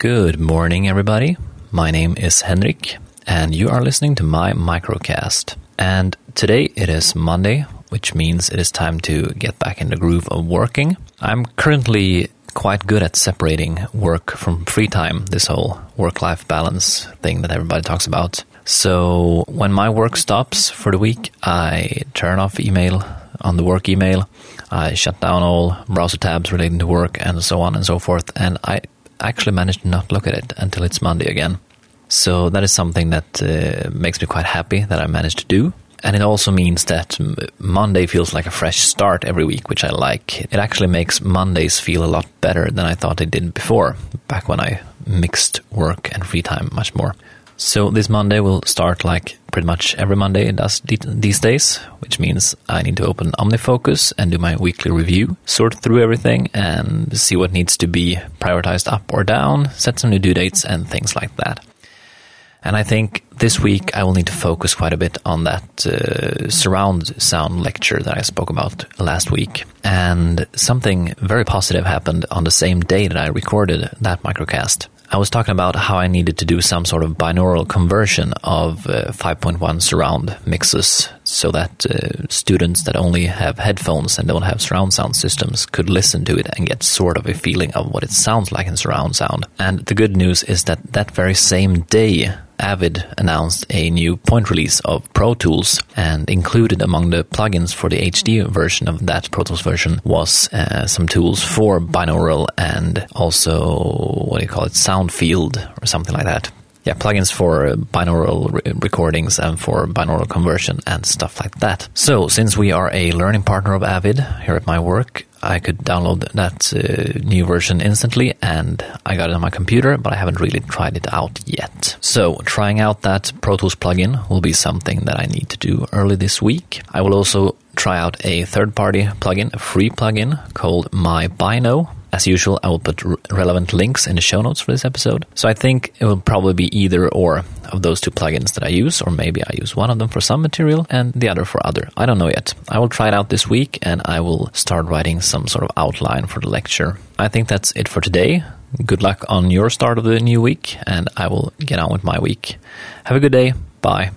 Good morning, everybody. My name is Henrik, and you are listening to my microcast. And today it is Monday, which means it is time to get back in the groove of working. I'm currently quite good at separating work from free time, this whole work life balance thing that everybody talks about. So when my work stops for the week, I turn off email on the work email. I shut down all browser tabs relating to work and so on and so forth. And I actually managed to not look at it until it's Monday again. So that is something that uh, makes me quite happy that I managed to do. And it also means that Monday feels like a fresh start every week, which I like. It actually makes Mondays feel a lot better than I thought they did before, back when I mixed work and free time much more. So this Monday will start like pretty much every Monday it does these days, which means I need to open OmniFocus and do my weekly review, sort through everything and see what needs to be prioritized up or down, set some new due dates and things like that. And I think this week I will need to focus quite a bit on that uh, surround sound lecture that I spoke about last week. And something very positive happened on the same day that I recorded that microcast. I was talking about how I needed to do some sort of binaural conversion of uh, 5.1 surround mixes so that uh, students that only have headphones and don't have surround sound systems could listen to it and get sort of a feeling of what it sounds like in surround sound. And the good news is that that very same day, Avid announced a new point release of Pro Tools, and included among the plugins for the HD version of that Pro Tools version was uh, some tools for binaural and also what do you call it, sound field or something like that yeah, plugins for binaural re- recordings and for binaural conversion and stuff like that. So, since we are a learning partner of Avid here at my work, I could download that uh, new version instantly and I got it on my computer, but I haven't really tried it out yet. So, trying out that Pro Tools plugin will be something that I need to do early this week. I will also try out a third party plugin, a free plugin called MyBino, as usual, I will put r- relevant links in the show notes for this episode. So I think it will probably be either or of those two plugins that I use, or maybe I use one of them for some material and the other for other. I don't know yet. I will try it out this week and I will start writing some sort of outline for the lecture. I think that's it for today. Good luck on your start of the new week, and I will get on with my week. Have a good day. Bye.